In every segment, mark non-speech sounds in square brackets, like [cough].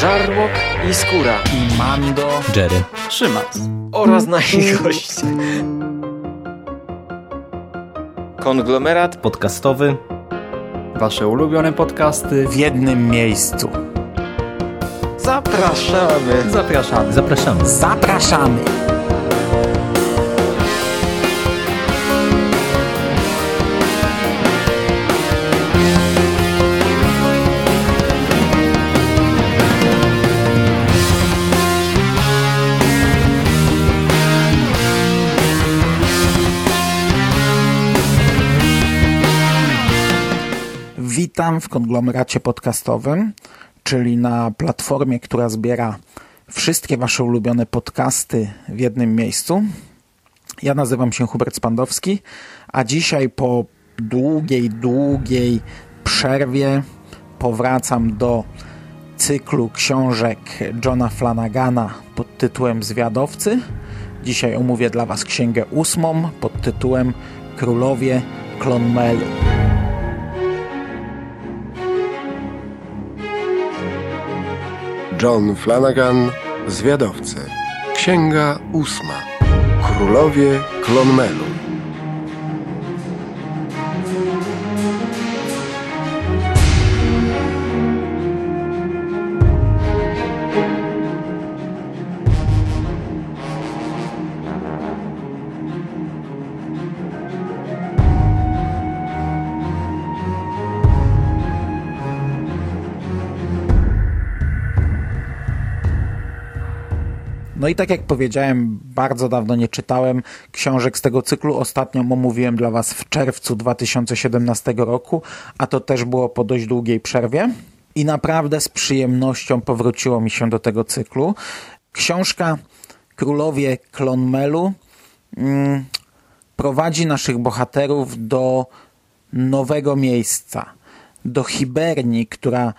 Żarłok i Skóra i Mando, Jerry, Szymas oraz nasi goście. Konglomerat podcastowy. Wasze ulubione podcasty w jednym miejscu. Zapraszamy. Zapraszamy. Zapraszamy. Zapraszamy. Witam w konglomeracie podcastowym, czyli na platformie, która zbiera wszystkie Wasze ulubione podcasty w jednym miejscu. Ja nazywam się Hubert Spandowski, a dzisiaj po długiej, długiej przerwie powracam do cyklu książek Johna Flanagana pod tytułem Zwiadowcy. Dzisiaj omówię dla Was księgę ósmą pod tytułem Królowie Clonmelu. John Flanagan, Zwiadowcy. Księga ósma. Królowie Clonmelu. No i tak jak powiedziałem, bardzo dawno nie czytałem książek z tego cyklu. Ostatnio omówiłem dla Was w czerwcu 2017 roku, a to też było po dość długiej przerwie. I naprawdę z przyjemnością powróciło mi się do tego cyklu. Książka Królowie Klonmelu mm, prowadzi naszych bohaterów do nowego miejsca do Hiberni, która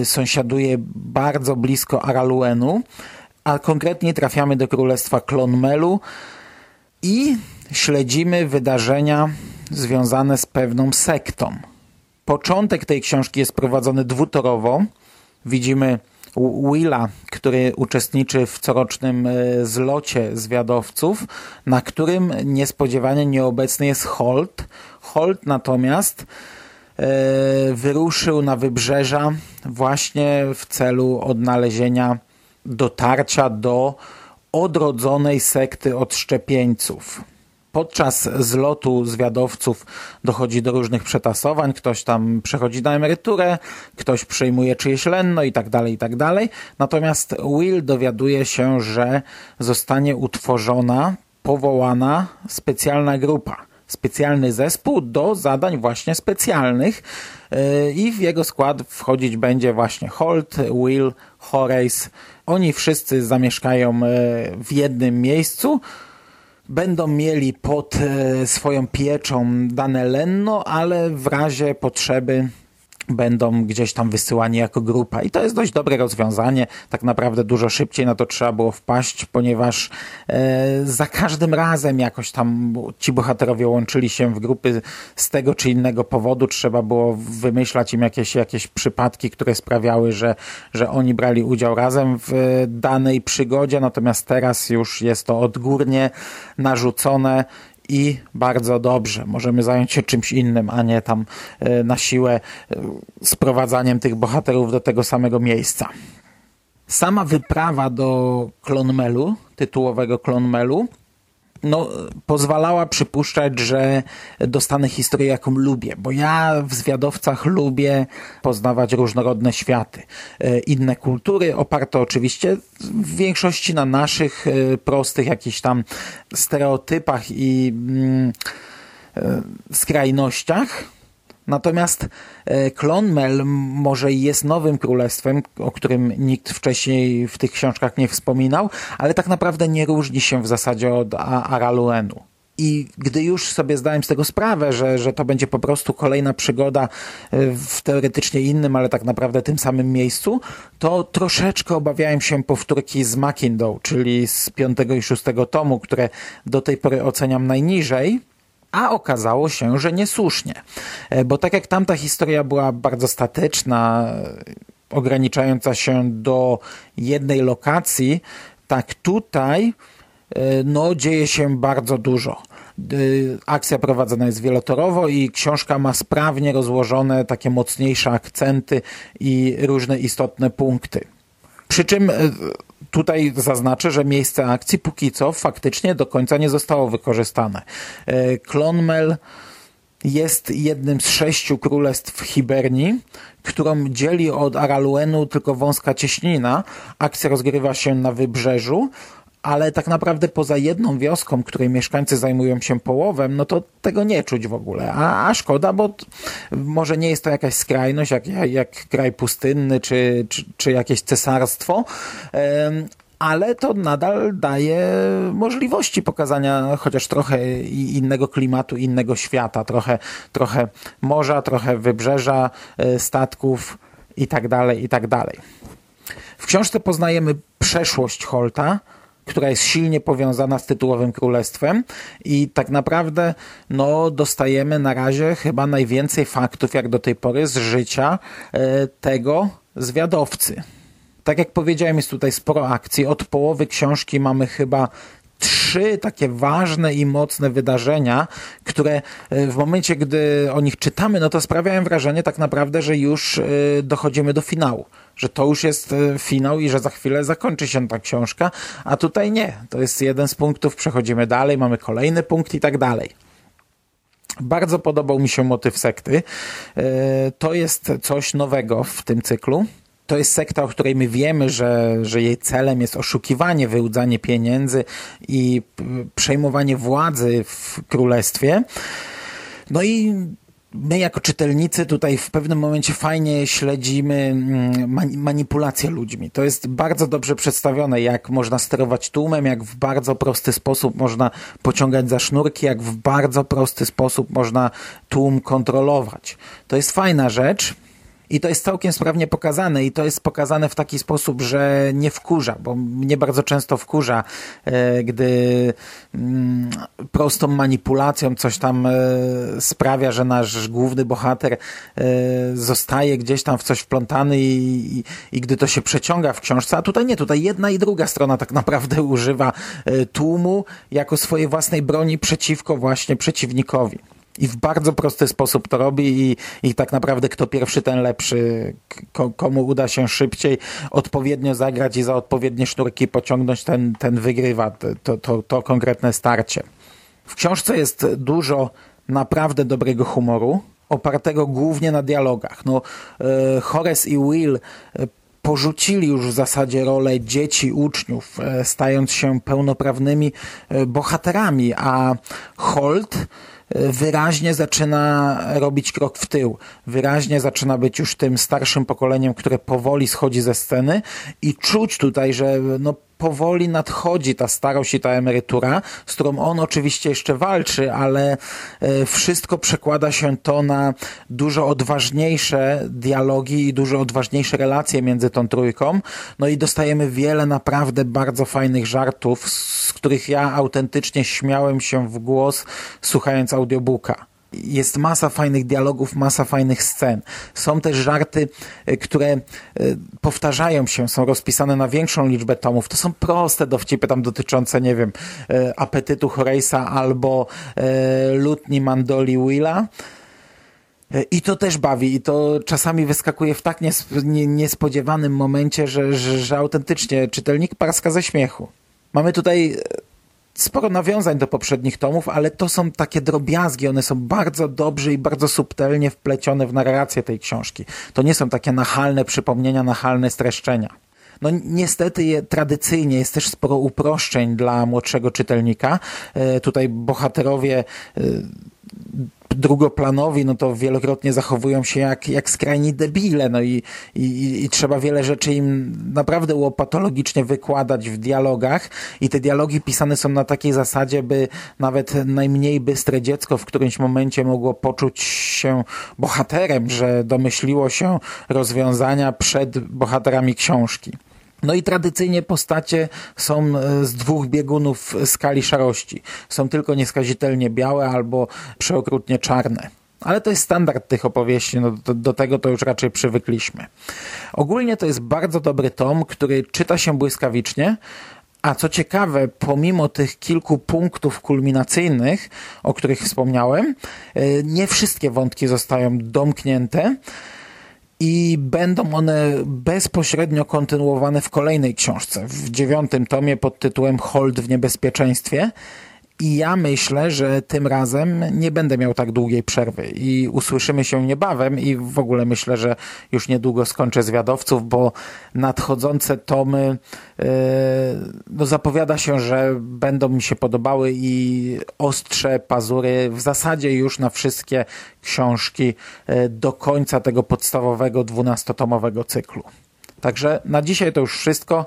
y, sąsiaduje bardzo blisko Araluenu, a konkretnie trafiamy do Królestwa Klonmelu i śledzimy wydarzenia związane z pewną sektą. Początek tej książki jest prowadzony dwutorowo. Widzimy Willa, który uczestniczy w corocznym e, zlocie zwiadowców, na którym niespodziewanie nieobecny jest Holt. Holt natomiast e, wyruszył na wybrzeża właśnie w celu odnalezienia dotarcia do odrodzonej sekty odszczepieńców. Podczas zlotu zwiadowców dochodzi do różnych przetasowań, ktoś tam przechodzi na emeryturę, ktoś przejmuje czyjeś lenno i tak dalej, i tak dalej. Natomiast Will dowiaduje się, że zostanie utworzona, powołana specjalna grupa, specjalny zespół do zadań właśnie specjalnych yy, i w jego skład wchodzić będzie właśnie Holt, Will, Horace, oni wszyscy zamieszkają e, w jednym miejscu, będą mieli pod e, swoją pieczą dane lenno, ale w razie potrzeby będą gdzieś tam wysyłani jako grupa. I to jest dość dobre rozwiązanie. Tak naprawdę dużo szybciej na to trzeba było wpaść, ponieważ e, za każdym razem jakoś tam ci bohaterowie łączyli się w grupy z tego czy innego powodu. Trzeba było wymyślać im jakieś, jakieś przypadki, które sprawiały, że, że oni brali udział razem w danej przygodzie. Natomiast teraz już jest to odgórnie narzucone i bardzo dobrze. Możemy zająć się czymś innym, a nie tam e, na siłę e, sprowadzaniem tych bohaterów do tego samego miejsca. Sama wyprawa do Klonmelu, tytułowego Klonmelu, no, pozwalała przypuszczać, że dostanę historię, jaką lubię, bo ja w zwiadowcach lubię poznawać różnorodne światy, e, inne kultury, oparte oczywiście w większości na naszych e, prostych jakichś tam stereotypach i mm, e, skrajnościach Natomiast Clonmel może jest nowym królestwem, o którym nikt wcześniej w tych książkach nie wspominał, ale tak naprawdę nie różni się w zasadzie od Araluenu. I gdy już sobie zdałem z tego sprawę, że, że to będzie po prostu kolejna przygoda w teoretycznie innym, ale tak naprawdę tym samym miejscu, to troszeczkę obawiałem się powtórki z Mackindow, czyli z piątego i szóstego tomu, które do tej pory oceniam najniżej a okazało się, że niesłusznie. Bo tak jak tamta historia była bardzo statyczna, ograniczająca się do jednej lokacji, tak tutaj no, dzieje się bardzo dużo. Akcja prowadzona jest wielotorowo i książka ma sprawnie rozłożone takie mocniejsze akcenty i różne istotne punkty. Przy czym tutaj zaznaczę, że miejsce akcji póki co faktycznie do końca nie zostało wykorzystane. Clonmel jest jednym z sześciu królestw Hibernii, którą dzieli od Araluenu tylko wąska cieśnina. Akcja rozgrywa się na wybrzeżu, ale tak naprawdę poza jedną wioską, której mieszkańcy zajmują się połowem, no to tego nie czuć w ogóle. A, a szkoda, bo może nie jest to jakaś skrajność, jak, jak kraj pustynny, czy, czy, czy jakieś cesarstwo, ale to nadal daje możliwości pokazania chociaż trochę innego klimatu, innego świata, trochę, trochę morza, trochę wybrzeża, e, statków i tak dalej, i tak dalej. W książce poznajemy przeszłość Holta, która jest silnie powiązana z tytułowym królestwem i tak naprawdę no, dostajemy na razie chyba najwięcej faktów jak do tej pory z życia e, tego zwiadowcy. Tak jak powiedziałem, jest tutaj sporo akcji. Od połowy książki mamy chyba trzy takie ważne i mocne wydarzenia, które e, w momencie, gdy o nich czytamy, no to sprawiają wrażenie tak naprawdę, że już e, dochodzimy do finału. Że to już jest e, finał i że za chwilę zakończy się ta książka, a tutaj nie. To jest jeden z punktów, przechodzimy dalej, mamy kolejny punkt i tak dalej. Bardzo podobał mi się motyw sekty. To jest coś nowego w tym cyklu to jest sekta, o której my wiemy, że, że jej celem jest oszukiwanie, wyłudzanie pieniędzy i przejmowanie władzy w królestwie. No i my jako czytelnicy tutaj w pewnym momencie fajnie śledzimy mm, manipulację ludźmi. To jest bardzo dobrze przedstawione, jak można sterować tłumem, jak w bardzo prosty sposób można pociągać za sznurki, jak w bardzo prosty sposób można tłum kontrolować. To jest fajna rzecz. I to jest całkiem sprawnie pokazane i to jest pokazane w taki sposób, że nie wkurza, bo mnie bardzo często wkurza, e, gdy mm, prostą manipulacją coś tam e, sprawia, że nasz główny bohater e, zostaje gdzieś tam w coś wplątany i, i, i gdy to się przeciąga w książce, a tutaj nie, tutaj jedna i druga strona tak naprawdę [laughs] używa tłumu jako swojej własnej broni przeciwko właśnie przeciwnikowi i w bardzo prosty sposób to robi i, i tak naprawdę kto pierwszy, ten lepszy. komu uda się szybciej odpowiednio zagrać i za odpowiednie sznurki pociągnąć, ten, ten wygrywa to, to, to konkretne starcie. W książce jest dużo naprawdę dobrego humoru, opartego głównie na dialogach. No, e, Horace i Will e, porzucili już w zasadzie rolę dzieci, uczniów, e, stając się pełnoprawnymi bohaterami, a Holt wyraźnie zaczyna robić krok w tył. Wyraźnie zaczyna być już tym starszym pokoleniem, które powoli schodzi ze sceny i czuć tutaj, że no powoli nadchodzi ta starość i ta emerytura, z którą on oczywiście jeszcze walczy, ale e, wszystko przekłada się to na dużo odważniejsze dialogi i dużo odważniejsze relacje między tą trójką. No i dostajemy wiele naprawdę bardzo fajnych żartów, z których ja autentycznie śmiałem się w głos słuchając audiobooka. Jest masa fajnych dialogów, masa fajnych scen. Są też żarty, e, które e, powtarzają się, są rozpisane na większą liczbę tomów. To są proste dowcipy tam dotyczące, nie wiem, e, apetytu Horace'a albo lutni Mandoli Willa. I to też bawi, i to czasami wyskakuje w tak niespodziewanym momencie, że, że, że autentycznie czytelnik parska ze śmiechu. Mamy tutaj sporo nawiązań do poprzednich tomów, ale to są takie drobiazgi, one są bardzo dobrze i bardzo subtelnie wplecione w narrację tej książki. To nie są takie nachalne przypomnienia, nachalne streszczenia. No niestety je, tradycyjnie jest też sporo uproszczeń dla młodszego czytelnika. E, tutaj bohaterowie e, drugoplanowi, no to wielokrotnie zachowują się jak, jak skrajni debile, no i, i, i trzeba wiele rzeczy im naprawdę łopatologicznie wykładać w dialogach i te dialogi pisane są na takiej zasadzie, by nawet najmniej bystre dziecko w którymś momencie mogło poczuć się bohaterem, że domyśliło się rozwiązania przed bohaterami książki. No i tradycyjnie postacie są e, z dwóch biegunów skali szarości. Są tylko nieskazitelnie białe albo przeokrutnie czarne. Ale to jest standard tych opowieści, no do, do tego to już raczej przywykliśmy. Ogólnie to jest bardzo dobry tom, który czyta się błyskawicznie, a co ciekawe, pomimo tych kilku punktów kulminacyjnych, o których wspomniałem, e, nie wszystkie wątki zostają domknięte i będą one bezpośrednio kontynuowane w kolejnej książce, w dziewiątym tomie pod tytułem Hold w niebezpieczeństwie. I ja myślę, że tym razem nie będę miał tak długiej przerwy i usłyszymy się niebawem i w ogóle myślę, że już niedługo skończę zwiadowców, bo nadchodzące tomy yy, no zapowiada się, że będą mi się podobały i ostrze pazury w zasadzie już na wszystkie książki yy, do końca tego podstawowego dwunastotomowego cyklu. Także na dzisiaj to już wszystko.